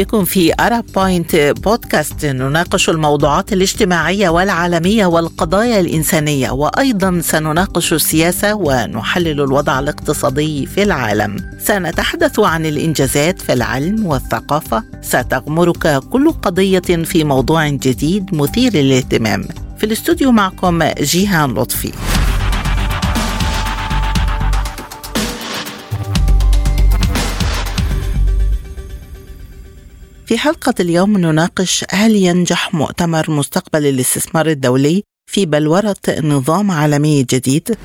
بكم في Arab Point بودكاست نناقش الموضوعات الاجتماعية والعالمية والقضايا الإنسانية وأيضا سنناقش السياسة ونحلل الوضع الاقتصادي في العالم. سنتحدث عن الإنجازات في العلم والثقافة، ستغمرك كل قضية في موضوع جديد مثير للاهتمام. في الاستوديو معكم جيهان لطفي. في حلقة اليوم نناقش هل ينجح مؤتمر مستقبل الاستثمار الدولي في بلورة نظام عالمي جديد؟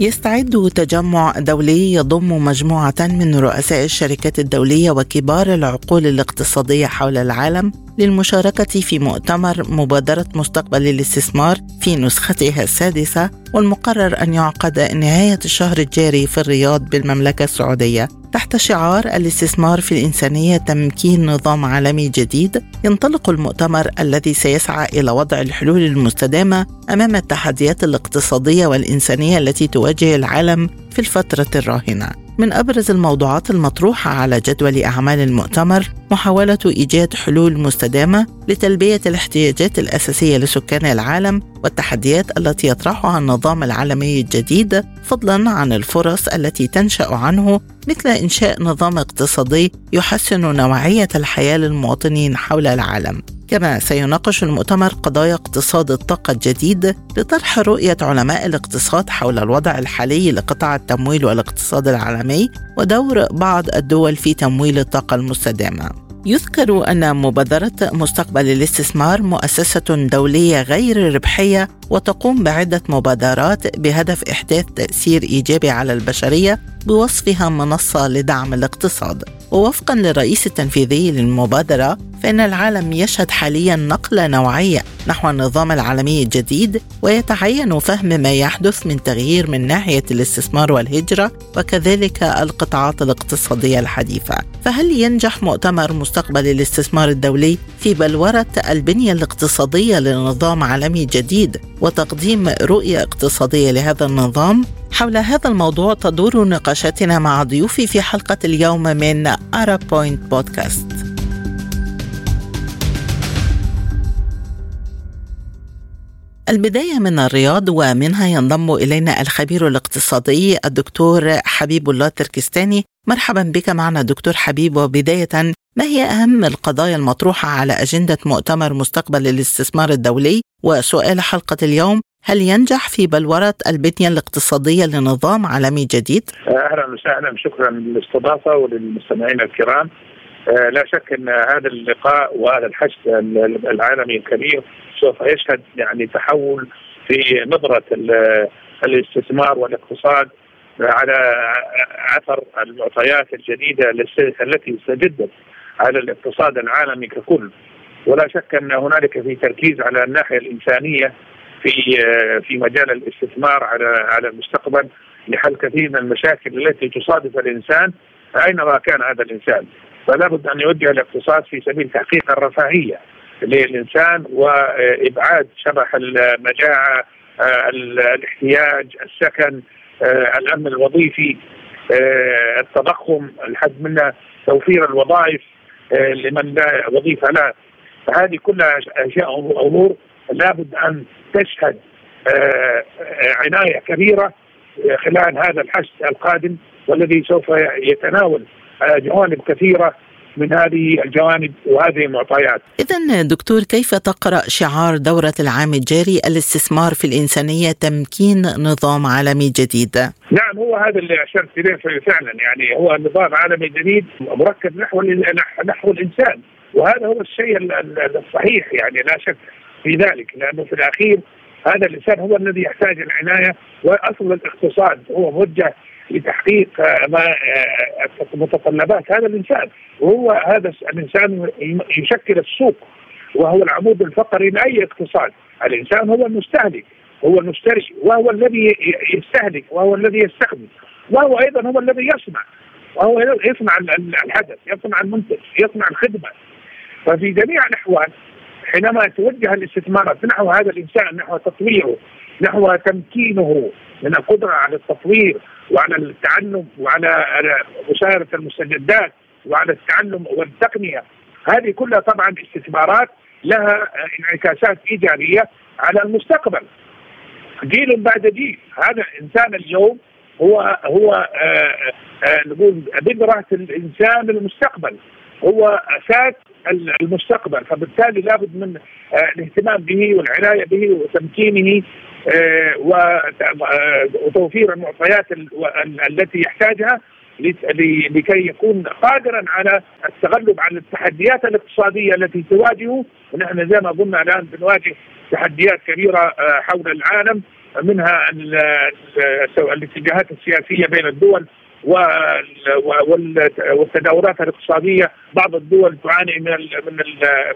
يستعد تجمع دولي يضم مجموعة من رؤساء الشركات الدولية وكبار العقول الاقتصادية حول العالم للمشاركة في مؤتمر مبادرة مستقبل الاستثمار في نسختها السادسة والمقرر أن يعقد نهاية الشهر الجاري في الرياض بالمملكة السعودية تحت شعار الاستثمار في الإنسانية تمكين نظام عالمي جديد ينطلق المؤتمر الذي سيسعى إلى وضع الحلول المستدامة أمام التحديات الاقتصادية والإنسانية التي تواجه العالم في الفترة الراهنة. من أبرز الموضوعات المطروحة على جدول أعمال المؤتمر محاولة إيجاد حلول مستدامة لتلبية الاحتياجات الأساسية لسكان العالم والتحديات التي يطرحها النظام العالمي الجديد فضلا عن الفرص التي تنشأ عنه مثل إنشاء نظام اقتصادي يحسن نوعية الحياة للمواطنين حول العالم. كما سيناقش المؤتمر قضايا اقتصاد الطاقة الجديد لطرح رؤية علماء الاقتصاد حول الوضع الحالي لقطاع التمويل والاقتصاد العالمي ودور بعض الدول في تمويل الطاقة المستدامة. يذكر أن مبادرة مستقبل الاستثمار مؤسسة دولية غير ربحية وتقوم بعدة مبادرات بهدف إحداث تأثير إيجابي على البشرية بوصفها منصة لدعم الاقتصاد. ووفقا للرئيس التنفيذي للمبادرة فإن العالم يشهد حاليا نقلة نوعية نحو النظام العالمي الجديد ويتعين فهم ما يحدث من تغيير من ناحية الاستثمار والهجرة وكذلك القطاعات الاقتصادية الحديثة. فهل ينجح مؤتمر مستقبل الاستثمار الدولي في بلورة البنية الاقتصادية لنظام عالمي جديد وتقديم رؤية اقتصادية لهذا النظام. حول هذا الموضوع تدور نقاشاتنا مع ضيوفي في حلقة اليوم من أرا بوينت بودكاست البداية من الرياض ومنها ينضم إلينا الخبير الاقتصادي الدكتور حبيب الله التركستاني مرحبا بك معنا دكتور حبيب. وبداية ما هي أهم القضايا المطروحة على أجندة مؤتمر مستقبل الاستثمار الدولي؟ وسؤال حلقة اليوم هل ينجح في بلورة البنية الاقتصادية لنظام عالمي جديد؟ أهلا وسهلا شكرا للاستضافة وللمستمعين الكرام. آه، لا شك أن هذا اللقاء وهذا الحشد العالمي الكبير سوف يشهد يعني تحول في نظرة الاستثمار والاقتصاد على أثر المعطيات الجديدة التي استجدت على الاقتصاد العالمي ككل. ولا شك أن هنالك في تركيز على الناحية الإنسانية في في مجال الاستثمار على على المستقبل لحل كثير من المشاكل التي تصادف الإنسان أينما كان هذا الإنسان. فلا بد أن يوجه الاقتصاد في سبيل تحقيق الرفاهية للإنسان وإبعاد شبح المجاعة الاحتياج السكن الأمن الوظيفي التضخم الحد منه توفير الوظائف. لمن لا وظيفة له فهذه كلها أشياء امور لابد أن تشهد عناية كبيرة خلال هذا الحشد القادم والذي سوف يتناول جوانب كثيرة من هذه الجوانب وهذه المعطيات. اذا دكتور كيف تقرأ شعار دورة العام الجاري الاستثمار في الإنسانية تمكين نظام عالمي جديد؟ نعم هو هذا اللي أشرت إليه فعلا يعني هو نظام عالمي جديد مركز نحو نحو الإنسان وهذا هو الشيء الصحيح يعني لا شك في ذلك لأنه في الأخير هذا الإنسان هو الذي يحتاج العناية وأصل الاقتصاد هو موجه لتحقيق ما متطلبات. هذا الانسان وهو هذا الانسان يشكل السوق وهو العمود الفقري لأي اقتصاد. الإنسان هو المستهلك هو المشتري وهو الذي يستهلك وهو الذي يستخدم وهو أيضا هو الذي يصنع وهو يصنع الحدث يصنع المنتج يصنع الخدمة. ففي جميع الأحوال حينما توجه الاستثمارات نحو هذا الإنسان نحو تطويره نحو تمكينه من القدرة على التطوير وعلى التعلم وعلى مشاهدة المستجدات وعلى التعلم والتقنية. هذه كلها طبعا استثمارات لها انعكاسات إيجابية على المستقبل. جيل بعد جيل. هذا الانسان اليوم هو هو آه، آه، نقول بذرة الإنسان المستقبل. هو أساس المستقبل. فبالتالي لابد من آه، الاهتمام به والعناية به وتمكينه وتوفير المعطيات التي يحتاجها لكي يكون قادرا على التغلب على التحديات الاقتصادية التي تواجهه. ونحن زي ما قلنا الآن بنواجه تحديات كبيرة حول العالم منها الاتجاهات السياسية بين الدول والتداولات الاقتصادية. بعض الدول تعاني من من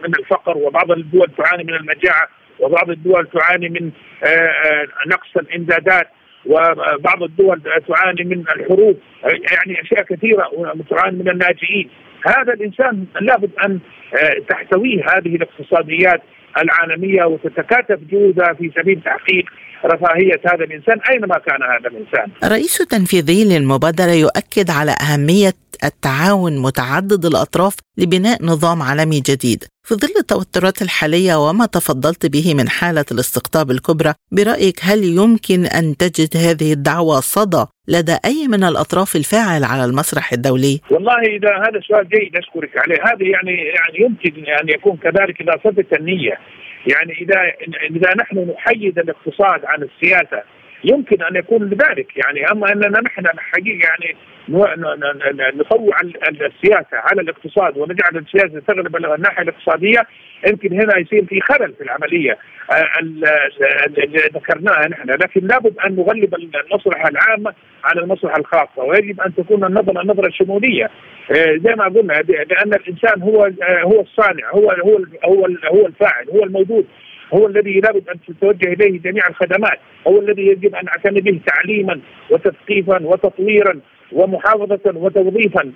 من الفقر وبعض الدول تعاني من المجاعة وبعض الدول تعاني من آه، آه، نقص الإمدادات وبعض الدول تعاني من الحروب. يعني أشياء كثيرة وتعاني من الناجئين. هذا الإنسان لابد أن آه، تحتويه هذه الاقتصاديات العالمية وتتكاتف جهودها في سبيل تحقيق رفاهية هذا الإنسان أينما كان هذا الإنسان. الرئيس التنفيذي للمبادرة يؤكد على أهمية التعاون متعدد الأطراف لبناء نظام عالمي جديد في ظل التوترات الحالية وما تفضلت به من حالة الاستقطاب الكبرى برأيك هل يمكن أن تجد هذه الدعوة صدى لدى أي من الأطراف الفاعل على المسرح الدولي؟ والله إذا هذا سؤال جيد أشكرك عليه، هذا يعني يعني يمكن أن يكون كذلك إذا صدت النية، يعني إذا إذا نحن نحيد الاقتصاد عن السياسة يمكن أن يكون لذلك. يعني أما أننا نحن الحقيقة يعني نطوع السياسة على الاقتصاد ونجعل السياسة تغلب الناحية الاقتصادية. يمكن هنا يصير في خلل في العملية. آه، اللي ذكرناها نحن. لكن لابد أن نغلب المصلحة العامة على المصلحة الخاصة ويجب أن تكون النظره نظره شموليه آه، زي ما قلنا لأن الإنسان هو آه، هو الصانع هو هو هو هو الفاعل هو الموجود هو الذي لابد أن تتوجه إليه جميع الخدمات، هو الذي يجب أن نعتني به تعليما وتثقيفا وتطويرا. ومحافظة وتوظيفا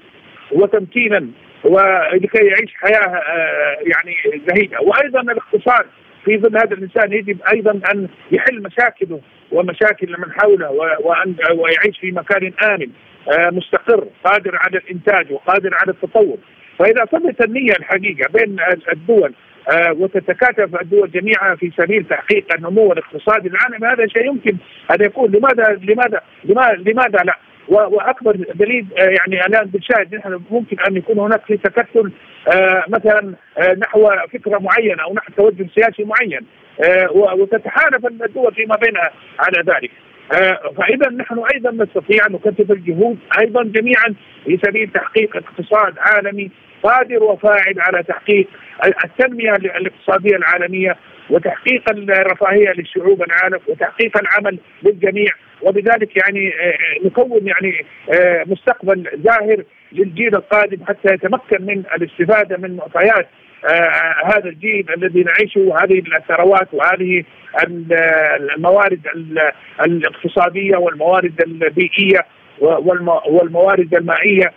وتمكينا ولكي يعيش حياة آه، يعني زهيدة، وأيضا الاقتصاد. في ظل هذا الإنسان يجب أيضا أن يحل مشاكله ومشاكل من حوله وان ويعيش في مكان آمن آه، مستقر قادر على الإنتاج وقادر على التطور. فإذا ثبت النية الحقيقة بين الدول آه، وتتكاتف الدول جميعا في سبيل تحقيق النمو الاقتصادي العالمي هذا شيء يمكن أن يكون. لماذا لماذا لماذا, لماذا لا؟ وأكبر دليل آه، يعني الان بنشاهد نحن ممكن أن يكون هناك في تكتل آه، مثلا نحو فكرة معينة أو نحو توجه سياسي معين وتتحالف الدول فيما بينها على ذلك. فإذا نحن أيضا نستطيع أن نكثف الجهود أيضا جميعا في سبيل تحقيق اقتصاد عالمي قادر وفاعل على تحقيق التنمية الاقتصادية العالمية وتحقيق الرفاهية للشعوب العالم وتحقيق العمل للجميع وبذلك يعني آه، نكون يعني آه، مستقبل زاهر للجيل القادم حتى يتمكن من الاستفادة من معطيات آه هذا الجيل الذي نعيشه هذه الثروات وهذه الموارد الاقتصادية والموارد البيئية والموارد المائية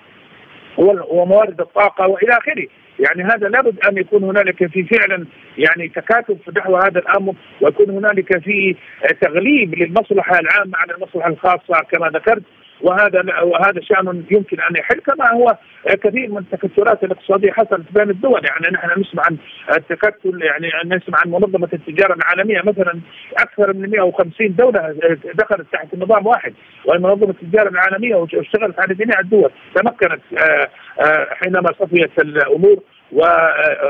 وموارد الطاقة وإلى آخره. يعني هذا لابد أن يكون هنالك في فعلا يعني تكاتف نحو هذا الأمر ويكون هنالك في تغليب للمصلحة العامة على المصلحة الخاصة كما ذكرت. وهذا وهذا شأن يمكن أن يحل كما هو كثير من التكتلات الاقتصادية حصلت بين الدول. يعني نحن نسمع عن التكتل يعني نسمع عن منظمة التجارة العالمية. مثلا أكثر من 150 دولة دخلت تحت نظام واحد وهي منظمة التجارة العالمية واشتغلت على جميع الدول. تمكنت آه، آه، حينما صفيت الأمور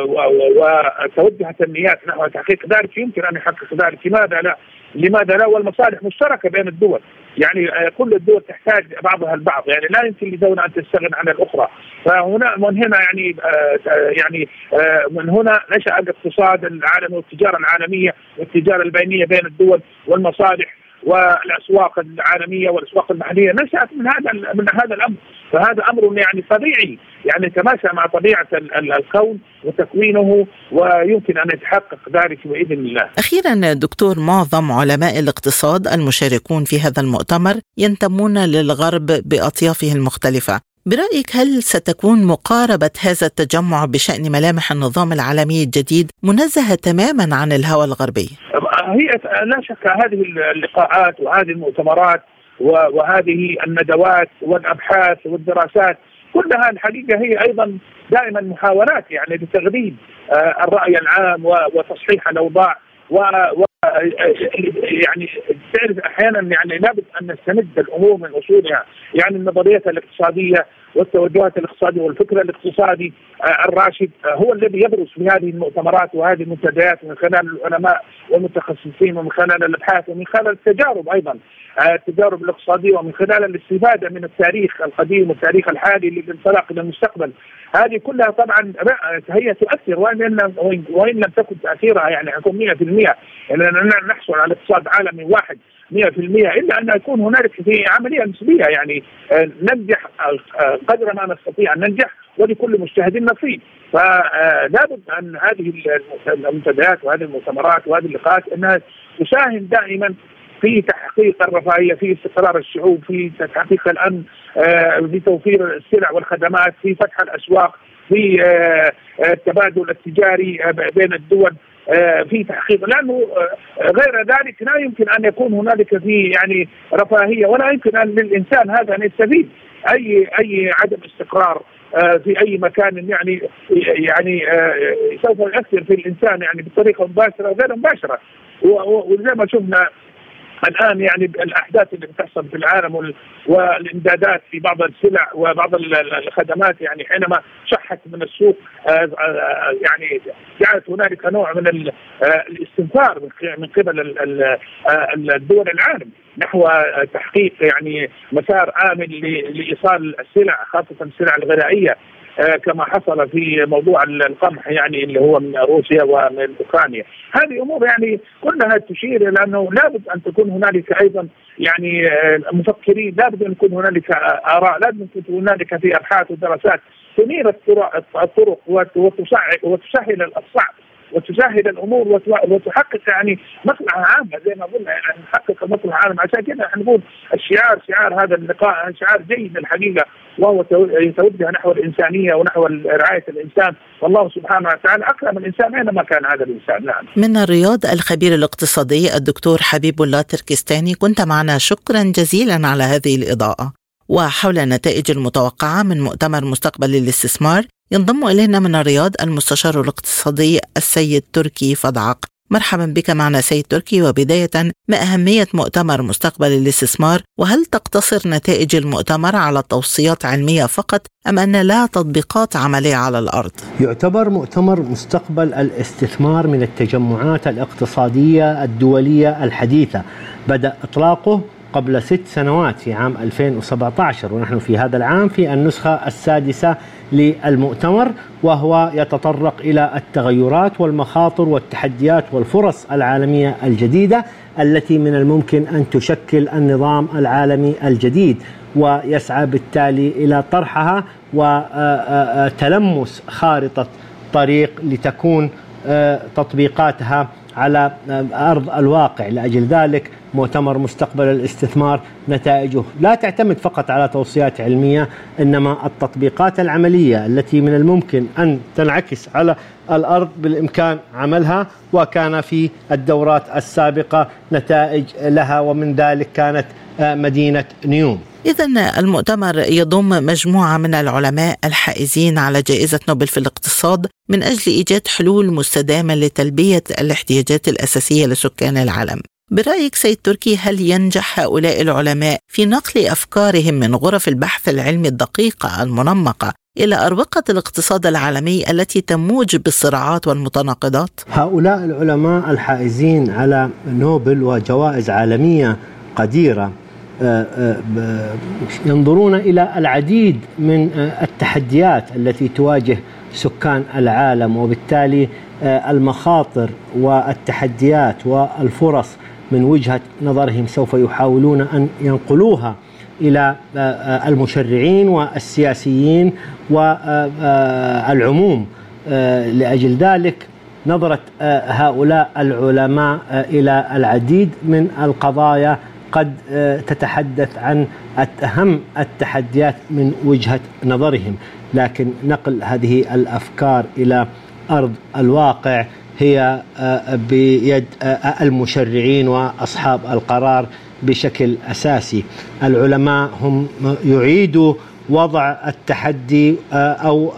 وتوجهت النيات نحو تحقيق ذلك يمكن أن يحقق ذلك لماذا لا؟ لماذا لا؟ والمصالح مشتركة بين الدول. يعني آه، كل الدول تحتاج بعضها البعض. يعني لا يمكن لدولة أن تستغنى عن الأخرى. فهنا من هنا يعني آه، يعني آه، من هنا نشأ الاقتصاد العالمي والتجارة العالمية والتجارة البينية بين الدول والمصالح والأسواق العالمية والأسواق المحلية. نشأت من هذا من هذا الأمر. فهذا أمر يعني طبيعي. يعني يتماشى مع طبيعة الكون وتكوينه ويمكن أن يتحقق ذلك بإذن الله. أخيرا دكتور معظم علماء الاقتصاد المشاركون في هذا المؤتمر ينتمون للغرب بأطيافه المختلفة، برأيك هل ستكون مقاربة هذا التجمع بشأن ملامح النظام العالمي الجديد منزهة تماما عن الهوى الغربي؟ هي لا شك هذه اللقاءات وهذه المؤتمرات وهذه الندوات والأبحاث والدراسات كلها الحقيقة هي أيضا دائما محاولات يعني لتغذيب الرأي العام وتصحيح الأوضاع و يعني تعرف أحيانا يعني لابد أن نستمد الأمور من أصولها يعني النظريات الاقتصادية والتوجهات الاقتصادية والفكر الاقتصادي الراشد هو الذي يبرز في هذه المؤتمرات وهذه المنتديات من خلال العلماء والمتخصصين ومن خلال الأبحاث ومن خلال التجارب أيضا التجارب الاقتصادية ومن خلال الاستفادة من التاريخ القديم والتاريخ الحالي للانطلاق إلى المستقبل. هذه كلها طبعا هي تؤثر وإن وإن لم تكن تأثيرها يعني يكون 100% يعني نحصل على اقتصاد عالمي واحد. 100% إلا أن يكون هنالك في عملية نسبية يعني ننجح قدر ما نستطيع أن ننجح ولكل مجتهد نصيب. فلا بد أن هذه المنتديات وهذه المؤتمرات وهذه اللقاءات أنها تساهم دائما في تحقيق الرفاهية في استقرار الشعوب في تحقيق الأمن في توفير السلع والخدمات في فتح الأسواق في التبادل التجاري بين الدول. في تحقيق. لأنه غير ذلك لا يمكن أن يكون هنالك في يعني رفاهية ولا يمكن أن للإنسان هذا أن يستفيد. أي أي عدم استقرار في أي مكان يعني يعني سوف يؤثر في الإنسان يعني بطريقة مباشرة وغير مباشرة. وزي ما شفنا الآن يعني الاحداث اللي بتحصل في العالم والإمدادات في بعض السلع وبعض الخدمات يعني حينما شحت من السوق يعني جعلت هنالك نوع من الاستنفار من قبل الدول العالم نحو تحقيق يعني مسار آمن لإيصال السلع خاصة السلع الغذائية. كما حصل في موضوع القمح يعني اللي هو من روسيا ومن أوكرانيا، هذه أمور يعني كلها تشير إلى أنه لابد أن تكون هنالك أيضا يعني مفكرين، لابد أن يكون هنالك آراء، لابد أن تكون هنالك في أبحاث ودراسات تنير الطرق وتسهل الصعب وتسهل الأمور وتحقق يعني مصلحه عامه زي ما قلنا يعني نحقق المصلحه العامه عشان كذا إحنا نقول الشعار شعار هذا اللقاء شعار جيد الحقيقة وهو يتوجه نحو الإنسانية ونحو رعاية الإنسان والله سبحانه وتعالى أكرم الإنسان أينما كان هذا الإنسان نعم. من الرياض الخبير الاقتصادي الدكتور حبيب الله تركستاني كنت معنا شكرا جزيلا على هذه الإضاءة. وحول النتائج المتوقعة من مؤتمر مستقبل الاستثمار ينضم إلينا من الرياض المستشار الاقتصادي السيد تركي فضعق مرحبا بك معنا سيد تركي وبداية ما أهمية مؤتمر مستقبل الاستثمار وهل تقتصر نتائج المؤتمر على توصيات علمية فقط أم أن لها تطبيقات عملية على الأرض؟ يعتبر مؤتمر مستقبل الاستثمار من التجمعات الاقتصادية الدولية الحديثة بدأ إطلاقه قبل ست سنوات في عام 2017 ونحن في هذا العام في النسخة السادسة للمؤتمر وهو يتطرق إلى التغيرات والمخاطر والتحديات والفرص العالمية الجديدة التي من الممكن أن تشكل النظام العالمي الجديد ويسعى بالتالي إلى طرحها وتلمس خارطة طريق لتكون تطبيقاتها على أرض الواقع لأجل ذلك مؤتمر مستقبل الاستثمار نتائجه لا تعتمد فقط على توصيات علمية إنما التطبيقات العملية التي من الممكن أن تنعكس على الأرض بالإمكان عملها وكان في الدورات السابقة نتائج لها ومن ذلك كانت مدينة نيوم. إذا المؤتمر يضم مجموعة من العلماء الحائزين على جائزة نوبل في الاقتصاد من أجل إيجاد حلول مستدامة لتلبية الاحتياجات الأساسية لسكان العالم. برأيك سيد تركي هل ينجح هؤلاء العلماء في نقل أفكارهم من غرف البحث العلمي الدقيقة المنمقة إلى أروقة الاقتصاد العالمي التي تموج بالصراعات والمتناقضات؟ هؤلاء العلماء الحائزين على نوبل وجوائز عالمية قديرة ينظرون إلى العديد من التحديات التي تواجه سكان العالم وبالتالي المخاطر والتحديات والفرص من وجهة نظرهم سوف يحاولون أن ينقلوها إلى المشرعين والسياسيين والعموم لأجل ذلك نظره هؤلاء العلماء إلى العديد من القضايا قد تتحدث عن أهم التحديات من وجهة نظرهم، لكن نقل هذه الأفكار إلى أرض الواقع هي بيد المشرعين وأصحاب القرار بشكل أساسي. العلماء هم يعيدوا وضع التحدي أو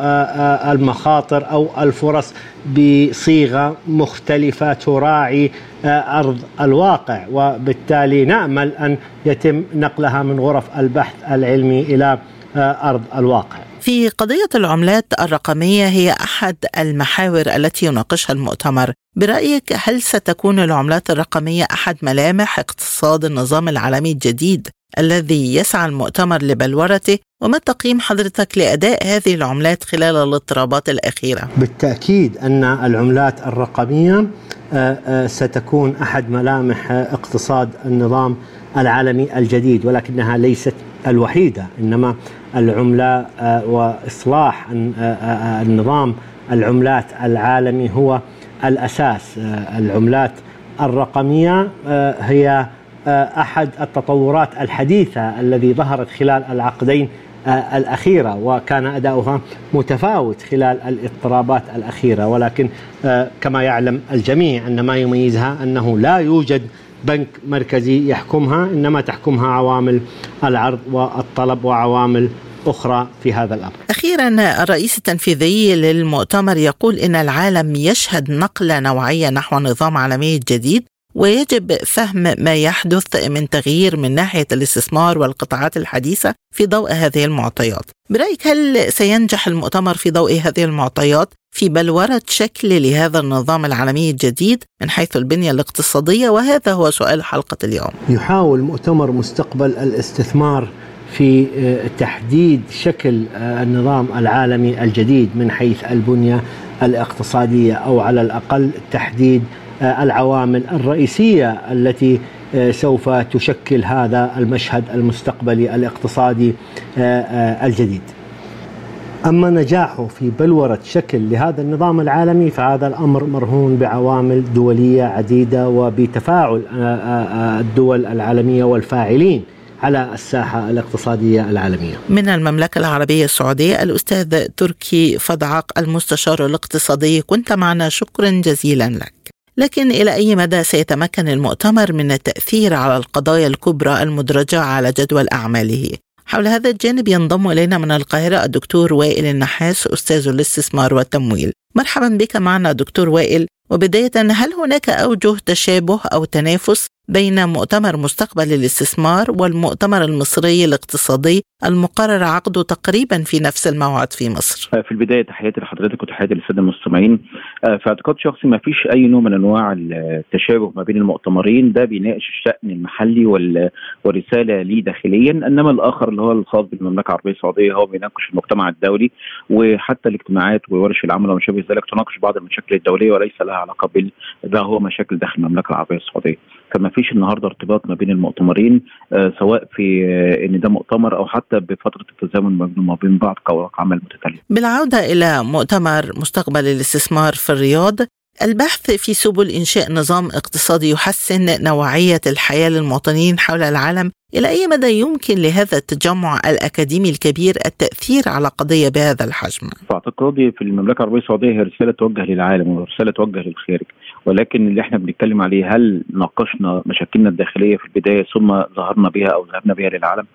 المخاطر أو الفرص بصيغة مختلفة تراعي أرض الواقع وبالتالي نأمل أن يتم نقلها من غرف البحث العلمي إلى أرض الواقع. في قضية العملات الرقمية هي أحد المحاور التي يناقشها المؤتمر، برأيك هل ستكون العملات الرقمية أحد ملامح اقتصاد النظام العالمي الجديد الذي يسعى المؤتمر لبلورته وما تقييم حضرتك لأداء هذه العملات خلال الاضطرابات الأخيرة؟ بالتأكيد أن العملات الرقمية ستكون أحد ملامح اقتصاد النظام العالمي الجديد ولكنها ليست الوحيدة إنما العملة وإصلاح النظام العملات العالمي هو الأساس. العملات الرقمية هي أحد التطورات الحديثة الذي ظهرت خلال العقدين الأخيرة وكان أداؤها متفاوت خلال الاضطرابات الأخيرة. ولكن كما يعلم الجميع أن ما يميزها أنه لا يوجد بنك مركزي يحكمها إنما تحكمها عوامل العرض والطلب وعوامل أخرى في هذا الأمر. أخيرا الرئيس التنفيذي للمؤتمر يقول إن العالم يشهد نقلة نوعية نحو نظام عالمي جديد ويجب فهم ما يحدث من تغيير من ناحية الاستثمار والقطاعات الحديثة في ضوء هذه المعطيات. برأيك هل سينجح المؤتمر في ضوء هذه المعطيات في بلورة شكل لهذا النظام العالمي الجديد من حيث البنية الاقتصادية وهذا هو سؤال حلقة اليوم. يحاول مؤتمر مستقبل الاستثمار في تحديد شكل النظام العالمي الجديد من حيث البنية الاقتصادية أو على الأقل تحديد العوامل الرئيسية التي سوف تشكل هذا المشهد المستقبلي الاقتصادي الجديد. أما نجاحه في بلورة شكل لهذا النظام العالمي فهذا الأمر مرهون بعوامل دولية عديدة وبتفاعل الدول العالمية والفاعلين على الساحة الاقتصادية العالمية. من المملكة العربية السعودية الأستاذ تركي فضعق المستشار الاقتصادي. كنت معنا شكرا جزيلا لك. لكن إلى أي مدى سيتمكن المؤتمر من التأثير على القضايا الكبرى المدرجة على جدول أعماله؟ حول هذا الجانب ينضم إلينا من القاهرة الدكتور وائل النحاس أستاذ الاستثمار والتمويل. مرحبا بك معنا دكتور وائل. وبداية هل هناك أوجه تشابه أو تنافس بين مؤتمر مستقبل الاستثمار والمؤتمر المصري الاقتصادي المقرر عقده تقريبا في نفس الموعد في مصر. في البداية تحياتي لحضرتك وتحياتي للسادة المستمعين. في اعتقاد شخصي ما فيش أي نوع من أنواع التشابه ما بين المؤتمرين ده بيناقش الشأن المحلي والرساله ليه داخليا إنما الآخر اللي هو الخاص بالمملكة العربية السعودية هو بيناقش المجتمع الدولي وحتى الاجتماعات وورش العمل وما شابه ذلك تناقش بعض المشاكل الدولية وليس لها علاقة بما هو مشاكل داخل المملكة العربية السعودية. فما فيش النهارده ارتباط ما بين المؤتمرين آه سواء في آه إن ده مؤتمر أو حتى بفترة التزامن ما بين بعض كورق عمل متتالية. بالعودة إلى مؤتمر مستقبل الاستثمار في الرياض البحث في سبل إنشاء نظام اقتصادي يحسن نوعية الحياة للمواطنين حول العالم إلى أي مدى يمكن لهذا التجمع الأكاديمي الكبير التأثير على قضية بهذا الحجم؟ في اعتقادي في المملكة العربية السعودية هي رسالة توجه للعالم ورسالة توجه للخارج ولكن اللي إحنا بنتكلم عليه هل ناقشنا مشاكلنا الداخلية في البداية ثم ظهرنا بها أو ذهبنا بها للعالم؟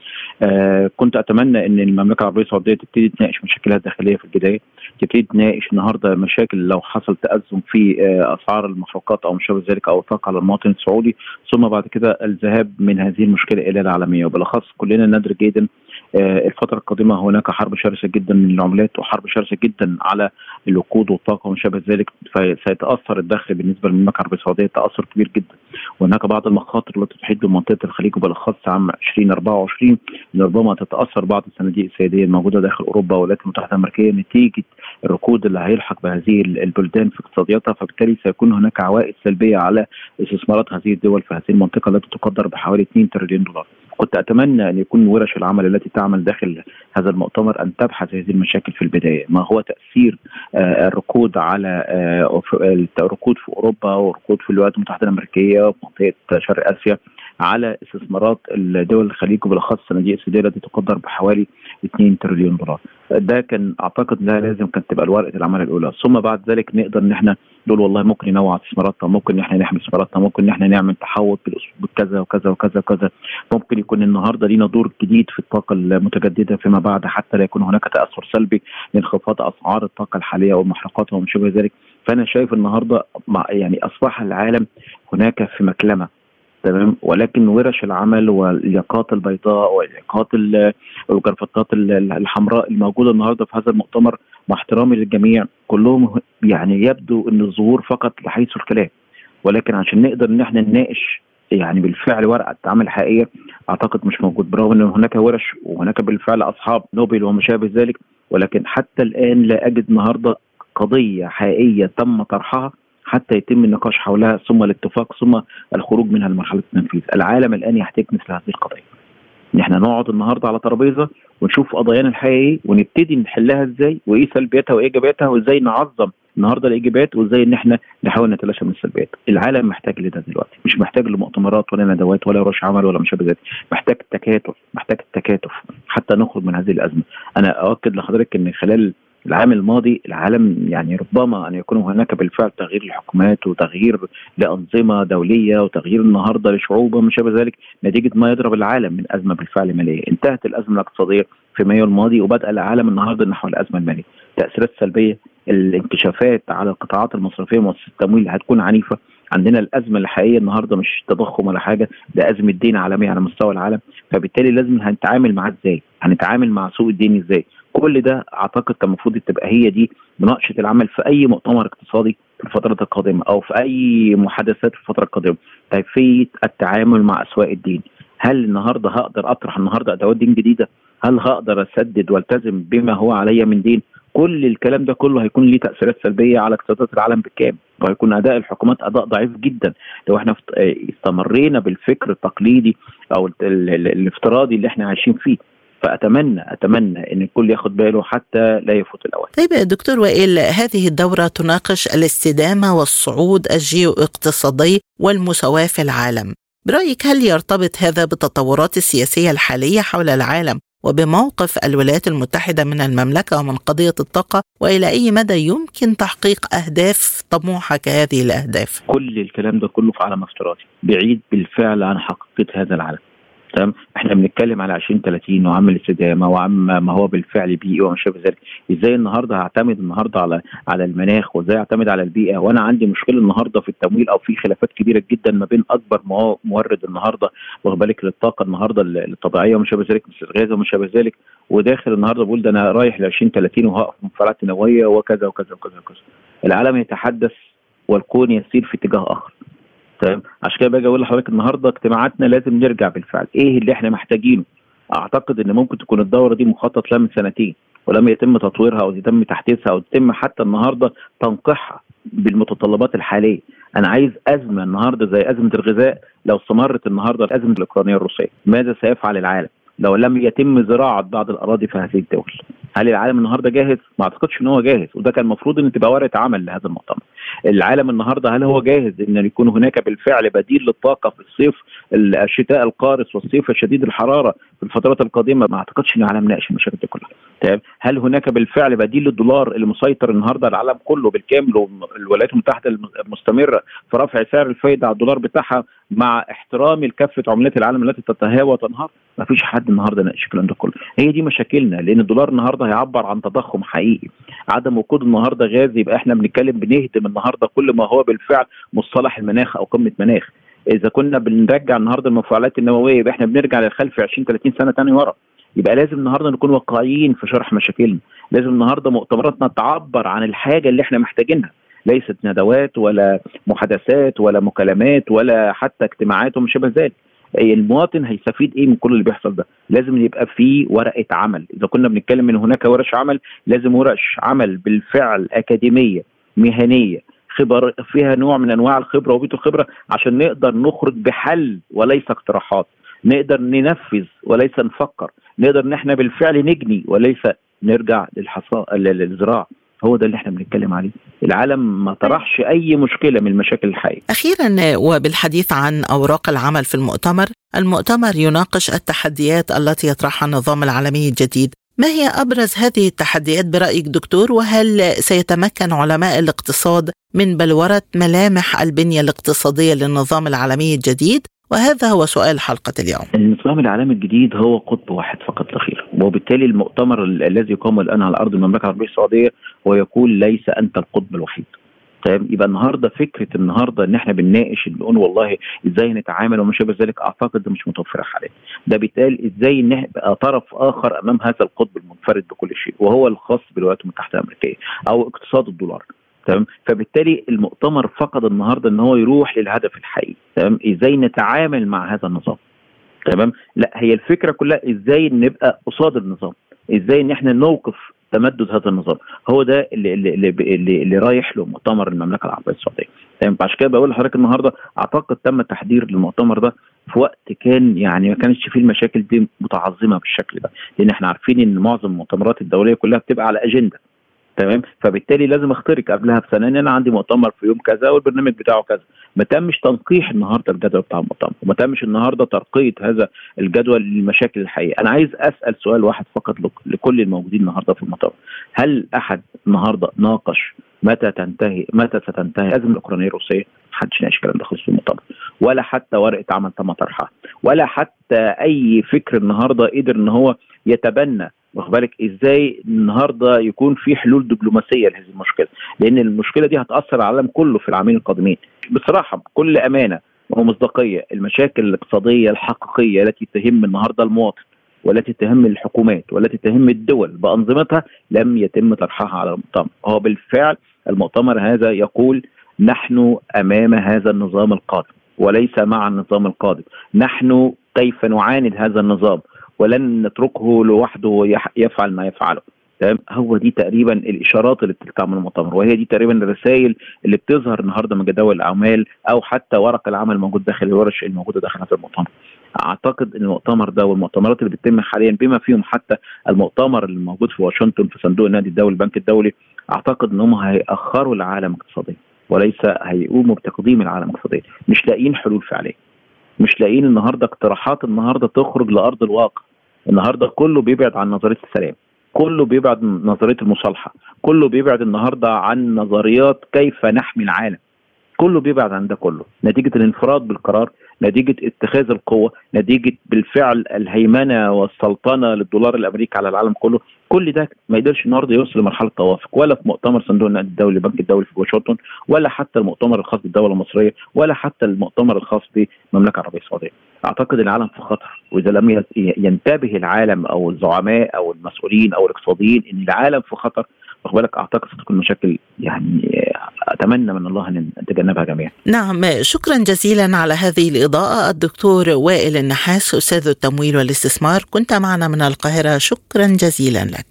آه كنت أتمنى إن المملكة العربية السعودية تبتدي تناقش مشاكلها الداخلية في البداية، تبتدي تناقش النهارده مشاكل لو حصل تأزم في آه أسعار المحروقات أو ما شابه ذلك أو الطاقه على المواطن السعودي ثم بعد كده الذهاب من هذه المشكلة إلى العالمية وبالأخص كلنا ندرك جيدا الفترة القادمة هناك حرب شرسة جدا من العملات وحرب شرسة جدا على الوقود والطاقة وما شابه ذلك. فسيتأثر الدخل بالنسبة للمملكة العربية السعودية تأثر كبير جدا. وهناك بعض المخاطر التي تحيط بمنطقة الخليج وبالأخص عام 2024 ربما تتأثر بعض الصناديق السيادية الموجودة داخل أوروبا والولايات المتحدة الأمريكية نتيجة الركود اللي هيلحق بهذه البلدان في اقتصادياتها. فبالتالي سيكون هناك عوائد سلبية على استثمارات هذه الدول في هذه المنطقة التي تقدر بحوالي 2 تريليون دولار. كنت اتمنى أن يكون ورش العمل التي تعمل داخل هذا المؤتمر أن تبحث هذه المشاكل في البداية، ما هو تأثير آه الركود على آه الركود في أوروبا وركود في الولايات المتحدة الأمريكية وفي منطقه شرق آسيا على استثمارات الدول الخليج وبالأخص الصناديق السياديه التي تقدر بحوالي 2 تريليون دولار. ده كان أعتقد إنها لازم كانت تبقى ورقه العمل الأولى. ثم بعد ذلك نقدر إن إحنا نقول والله ممكن ننوع استثماراتنا ممكن إن إحنا نحمي استثماراتنا ممكن إن إحنا نعمل تحول بالاسلوب كذا وكذا وكذا وكذا. ممكن يكون النهارده لينا دور جديد في الطاقة المتجددة فيما بعد حتى لا يكون هناك تأثر سلبي لانخفاض أسعار الطاقة الحالية والمحرقات وما شابه ذلك. فأنا شايف النهارده يعني أصبح العالم هناك في مكلمة. تمام؟ ولكن ورش العمل والياقات البيضاء والياقات والجرافطات الحمراء الموجودة النهارده في هذا المؤتمر مع احترامي للجميع كلهم يعني يبدو إن الظهور فقط لحيث الكلام. ولكن عشان نقدر إن إحنا نناقش يعني بالفعل ورقة عمل حقيقية أعتقد مش موجود. برغم إن هناك ورش وهناك بالفعل أصحاب نوبل وما شابه ذلك ولكن حتى الآن لا أجد النهارده قضية حقيقية تم طرحها حتى يتم النقاش حولها ثم الاتفاق ثم الخروج منها لمرحله التنفيذ، العالم الآن يحتاج مثل هذه القضايا. ان إحنا نقعد النهارده على ترابيزة ونشوف قضايانا الحقيقية ونبتدي نحلها إزاي وايه سلبياتها وايه ايجابياتها وإزاي نعظم النهارده الايجابيات وإزاي إن إحنا نحاول نتلاشى من السلبيات، العالم محتاج لده دلوقتي، مش محتاج لمؤتمرات ولا ندوات ولا ورش عمل ولا مشابه ذلك، محتاج التكاتف، محتاج التكاتف حتى نخرج من هذه الأزمة، أنا أؤكد لحضرتك إن خلال العام الماضي العالم يعني ربما أن يكون هناك بالفعل تغيير لحكومات وتغيير لأنظمة دولية وتغيير النهارده لشعوب وما شابه ذلك نتيجة ما يضرب العالم من أزمة بالفعل ماليه، انتهت الأزمة الاقتصادية في مايو الماضي وبدأ العالم النهارده نحو الأزمة المالية، تأثيرات سلبية الانكشافات على القطاعات المصرفية ومؤسسات التمويل هتكون عنيفة. عندنا الأزمة الحقيقية النهارده مش تضخم ولا حاجة ده أزمة دين عالمية على مستوى العالم. فبالتالي لازم هنتعامل معاه إزاي؟ هنتعامل مع سوق الدين إزاي؟ كل ده أعتقد كان المفروض تبقى هي دي مناقشة العمل في أي مؤتمر اقتصادي في الفترة القادمة أو في أي محادثات في الفترة القادمة. كيفية التعامل مع أسواق الدين. هل النهاردة هقدر أطرح النهاردة أدوات دين جديدة؟ هل هقدر أسدد وألتزم بما هو علي من دين؟ كل الكلام ده كله هيكون ليه تأثيرات سلبية على اقتصادات العالم بالكامل وهيكون أداء الحكومات أداء ضعيف جدا. لو إحنا استمرينا بالفكر التقليدي أو الافتراضي اللي إحنا عايشين فيه. فاتمنى أتمنى إن الكل ياخد باله حتى لا يفوت الأوان. طيب دكتور وائل هذه الدورة تناقش الاستدامة والصعود الجيو اقتصادي والمساواة في العالم. برأيك هل يرتبط هذا بالتطورات السياسية الحالية حول العالم وبموقف الولايات المتحدة من المملكة ومن قضية الطاقة وإلى أي مدى يمكن تحقيق أهداف طموحة كهذه الأهداف كل الكلام ده كله في عالم افتراضي بعيد بالفعل عن حقيقة هذا العالم تمام؟ إحنا بنتكلم على 2030 وعم الاستدامة وعم ما هو بالفعل بيئي وما شابه ذلك إزاي النهارده هعتمد النهارده على على المناخ؟ وإزاي اعتمد على البيئة؟ وأنا عندي مشكلة النهارده في التمويل أو في خلافات كبيرة جدا ما بين أكبر مورد النهارده واخد بالك؟ للطاقة النهارده الطبيعية وما شابه ذلك مثل الغاز وما شابه ذلك وداخل النهارده بقول ده أنا رايح ل 2030 وهقف مفاعلات نوويه وكذا وكذا وكذا وكذا. العالم يتحدث والكون يسير في اتجاه آخر. تمام؟ عشان كده باجي أقول لحضرتك النهارده اجتماعاتنا لازم نرجع بالفعل. إيه اللي إحنا محتاجينه؟ أعتقد إن ممكن تكون الدورة دي مخطط لها من سنتين ولم يتم تطويرها أو يتم تحديثها أو يتم حتى النهارده تنقيحها بالمتطلبات الحالية. أنا عايز أزمة النهارده زي أزمة الغذاء لو استمرت النهارده الأزمة الاوكرانيه الروسية. ماذا سيفعل العالم؟ لو لم يتم زراعة بعض الأراضي في هذه الدول هل العالم النهارده جاهز؟ ما أعتقدش إن هو جاهز وده كان المفروض إن تبقى ورقة عمل لهذا المؤتمر. العالم النهارده هل هو جاهز إن يكون هناك بالفعل بديل للطاقة في الصيف الشتاء القارس والصيف الشديد الحرارة في الفترات القادمة ما أعتقدش ان العالم ناقش المشاكل دي كلها. تمام؟ هل هناك بالفعل بديل للدولار اللي مسيطر النهارده العالم كله بالكامل والولايات المتحدة المستمرة في رفع سعر الفايدة على الدولار بتاعها مع احترام كافه عملات العالم التي تتهاوى وتنهار ما فيش حد النهارده ناقش الكلام ده كله. هي دي مشاكلنا لأن الدولار النهارده هيعبر عن تضخم حقيقي. عدم وجود النهارده غاز يبقى إحنا بنتكلم بنهدم النهارده كل ما هو بالفعل مصطلح المناخ أو قمة مناخ. إذا كنا بنرجع النهارده المفاعلات النووية يبقى إحنا بنرجع للخلف 20 30 سنة ثاني ورا. يبقى لازم النهارده نكون واقعيين في شرح مشاكلنا. لازم النهارده مؤتمراتنا تعبر عن الحاجة اللي إحنا محتاجينها. ليست ندوات ولا محادثات ولا مكالمات ولا حتى اجتماعات وما شابه ذلك. المواطن هيستفيد إيه من كل اللي بيحصل ده؟ لازم يبقى في ورقة عمل. إذا كنا بنتكلم من هناك ورش عمل لازم ورش عمل بالفعل أكاديمية مهنية خبر فيها نوع من أنواع الخبرة وبيت الخبرة عشان نقدر نخرج بحل وليس اقتراحات. نقدر ننفذ وليس نفكر. نقدر إن إحنا بالفعل نجني وليس نرجع للحصا للزراعة. هو ده اللي إحنا بنتكلم عليه. العالم ما طرحش أي مشكلة من المشاكل الحقيقية. أخيرا وبالحديث عن أوراق العمل في المؤتمر المؤتمر يناقش التحديات التي يطرحها النظام العالمي الجديد. ما هي أبرز هذه التحديات برأيك دكتور؟ وهل سيتمكن علماء الاقتصاد من بلورة ملامح البنية الاقتصادية للنظام العالمي الجديد؟ وهذا هو سؤال حلقة اليوم. النظام العالمي الجديد هو قطب واحد فقط لا غير وبالتالي المؤتمر الذي يقام الآن على أرض المملكة العربية السعودية ويقول ليس أنت القطب الوحيد. طيب يبقى النهارده فكرة النهارده إن إحنا بنناقش نقول والله إزاي نتعامل وما شابه ذلك أعتقد مش متوفرة حاليا. ده بيتقال إزاي نبقى طرف آخر أمام هذا القطب المنفرد بكل شيء وهو الخاص بالولايات المتحدة الأمريكية أو اقتصاد الدولار. تمام؟ فبالتالي المؤتمر فقد النهارده إن هو يروح للهدف الحقيقي تمام؟ إزاي نتعامل مع هذا النظام؟ تمام؟ لا هي الفكرة كلها إزاي نبقى قصاد النظام؟ إزاي إن إحنا نوقف تمدد هذا النظام؟ هو ده اللي اللي اللي, اللي رايح له مؤتمر المملكة العربية السعودية. تمام؟ عشان كده بقول لحضرتك النهارده أعتقد تم تحضير للمؤتمر ده في وقت كان يعني ما كانش فيه المشاكل دي متعظمة بالشكل ده لأن إحنا عارفين إن معظم المؤتمرات الدولية كلها بتبقى على أجندة. تمام؟ فبالتالي لازم اخترق قبلها بسنة إن أنا عندي مؤتمر في يوم كذا والبرنامج بتاعه كذا. ما تمش تنقيح النهارده الجدول بتاع المؤتمر وما تمش النهارده ترقية هذا الجدول للمشاكل الحقيقية. أنا عايز أسأل سؤال واحد فقط لكل الموجودين النهارده في المؤتمر. هل أحد النهارده ناقش متى تنتهي متى ستنتهي الازمه الأوكرانية الروسية؟ محدش ناقش الكلام ده خالص في المؤتمر. ولا حتى ورقة عمل تم طرحها. ولا حتى أي فكر النهارده قدر إن هو يتبنى واخد بالك؟ إزاي النهارده يكون في حلول دبلوماسية لهذه المشكلة؟ لأن المشكلة دي هتأثر على العالم كله في العامين القادمين. بصراحة بكل أمانة ومصداقيه المشاكل الاقتصادية الحقيقية التي تهم النهارده المواطن والتي تهم الحكومات والتي تهم الدول بأنظمتها لم يتم طرحها على المؤتمر. هو بالفعل المؤتمر هذا يقول نحن أمام هذا النظام القادم وليس مع النظام القادم. نحن كيف نعاند هذا النظام؟ ولن نتركه لوحده يفعل ما يفعله. تمام؟ هو دي تقريبا الإشارات اللي بتطلع من المؤتمر وهي دي تقريبا الرسائل اللي بتظهر النهارده من جداول الأعمال أو حتى ورق العمل الموجود داخل الورش الموجودة داخل هذا المؤتمر. أعتقد إن المؤتمر ده والمؤتمرات اللي بتتم حاليا بما فيهم حتى المؤتمر اللي موجود في واشنطن في صندوق النادي الدولي البنك الدولي أعتقد إن هم هيأخروا العالم اقتصاديا وليس هيقوموا بتقديم العالم اقتصاديا. مش لاقيين حلول فعليه مش لاقيين النهارده اقتراحات النهارده تخرج لأرض الواقع. النهارده كله بيبعد عن نظرية السلام. كله بيبعد عن نظرية المصالحة. كله بيبعد النهارده عن نظريات كيف نحمي العالم. كله بيبعد عن ده كله. نتيجة الانفراد بالقرار نتيجة اتخاذ القوة نتيجة بالفعل الهيمنة والسلطنة للدولار الأمريكي على العالم كله. كل ده ما يقدرش النهارده يوصل لمرحلة توافق ولا في مؤتمر صندوق النقد الدولي البنك الدولي في واشنطن ولا حتى المؤتمر الخاص بالدولة المصرية ولا حتى المؤتمر الخاص بالمملكة العربية السعودية. أعتقد العالم في خطر وإذا لم ينتبه العالم أو الزعماء أو المسؤولين أو الاقتصاديين إن العالم في خطر بالك؟ أعتقد ستكون مشاكل يعني أتمنى من الله أن نتجنبها جميعا. نعم شكرا جزيلا على هذه الإضاءة. الدكتور وائل النحاس أستاذ التمويل والاستثمار كنت معنا من القاهرة. شكرا جزيلا لك.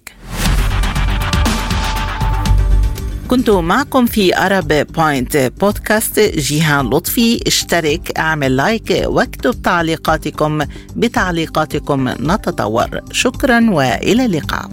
كنت معكم في Arab Point بودكاست جيهان لطفي اشترك اعمل like واكتب تعليقاتكم. بتعليقاتكم نتطور. شكرا وإلى اللقاء.